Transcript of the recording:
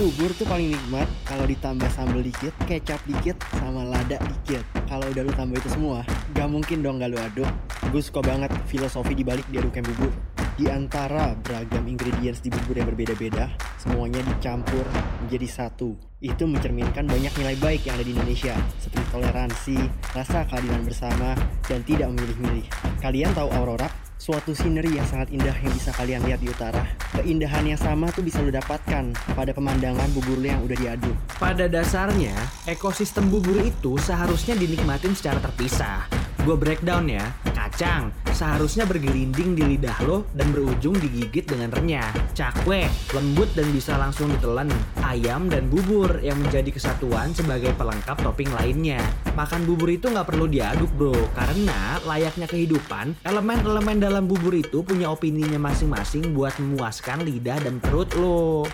Bubur tuh paling nikmat kalau ditambah sambal dikit, kecap dikit, sama lada dikit. Kalau udah lu tambah itu semua, gak mungkin dong gak lu aduk. Gue suka banget filosofi dibalik diaduknya bubur. Di antara beragam ingredients di bubur yang berbeda-beda, semuanya dicampur menjadi satu. Itu mencerminkan banyak nilai baik yang ada di Indonesia, seperti toleransi, rasa keadilan bersama, dan tidak memilih-milih. Kalian tahu Aurora? Suatu scenery yang sangat indah yang bisa kalian lihat di utara. Keindahan yang sama tuh bisa lo dapatkan pada pemandangan bubur yang udah diaduk. Pada dasarnya, ekosistem bubur itu seharusnya dinikmatin secara terpisah. Gue breakdown ya, kacang seharusnya bergelinding di lidah lo dan berujung digigit dengan renyah. Cakwe, lembut dan bisa langsung ditelan. Ayam dan bubur yang menjadi kesatuan sebagai pelengkap topping lainnya. Makan bubur itu nggak perlu diaduk bro, karena layaknya kehidupan, elemen-elemen dalam bubur itu punya opininya masing-masing buat memuaskan lidah dan perut lo.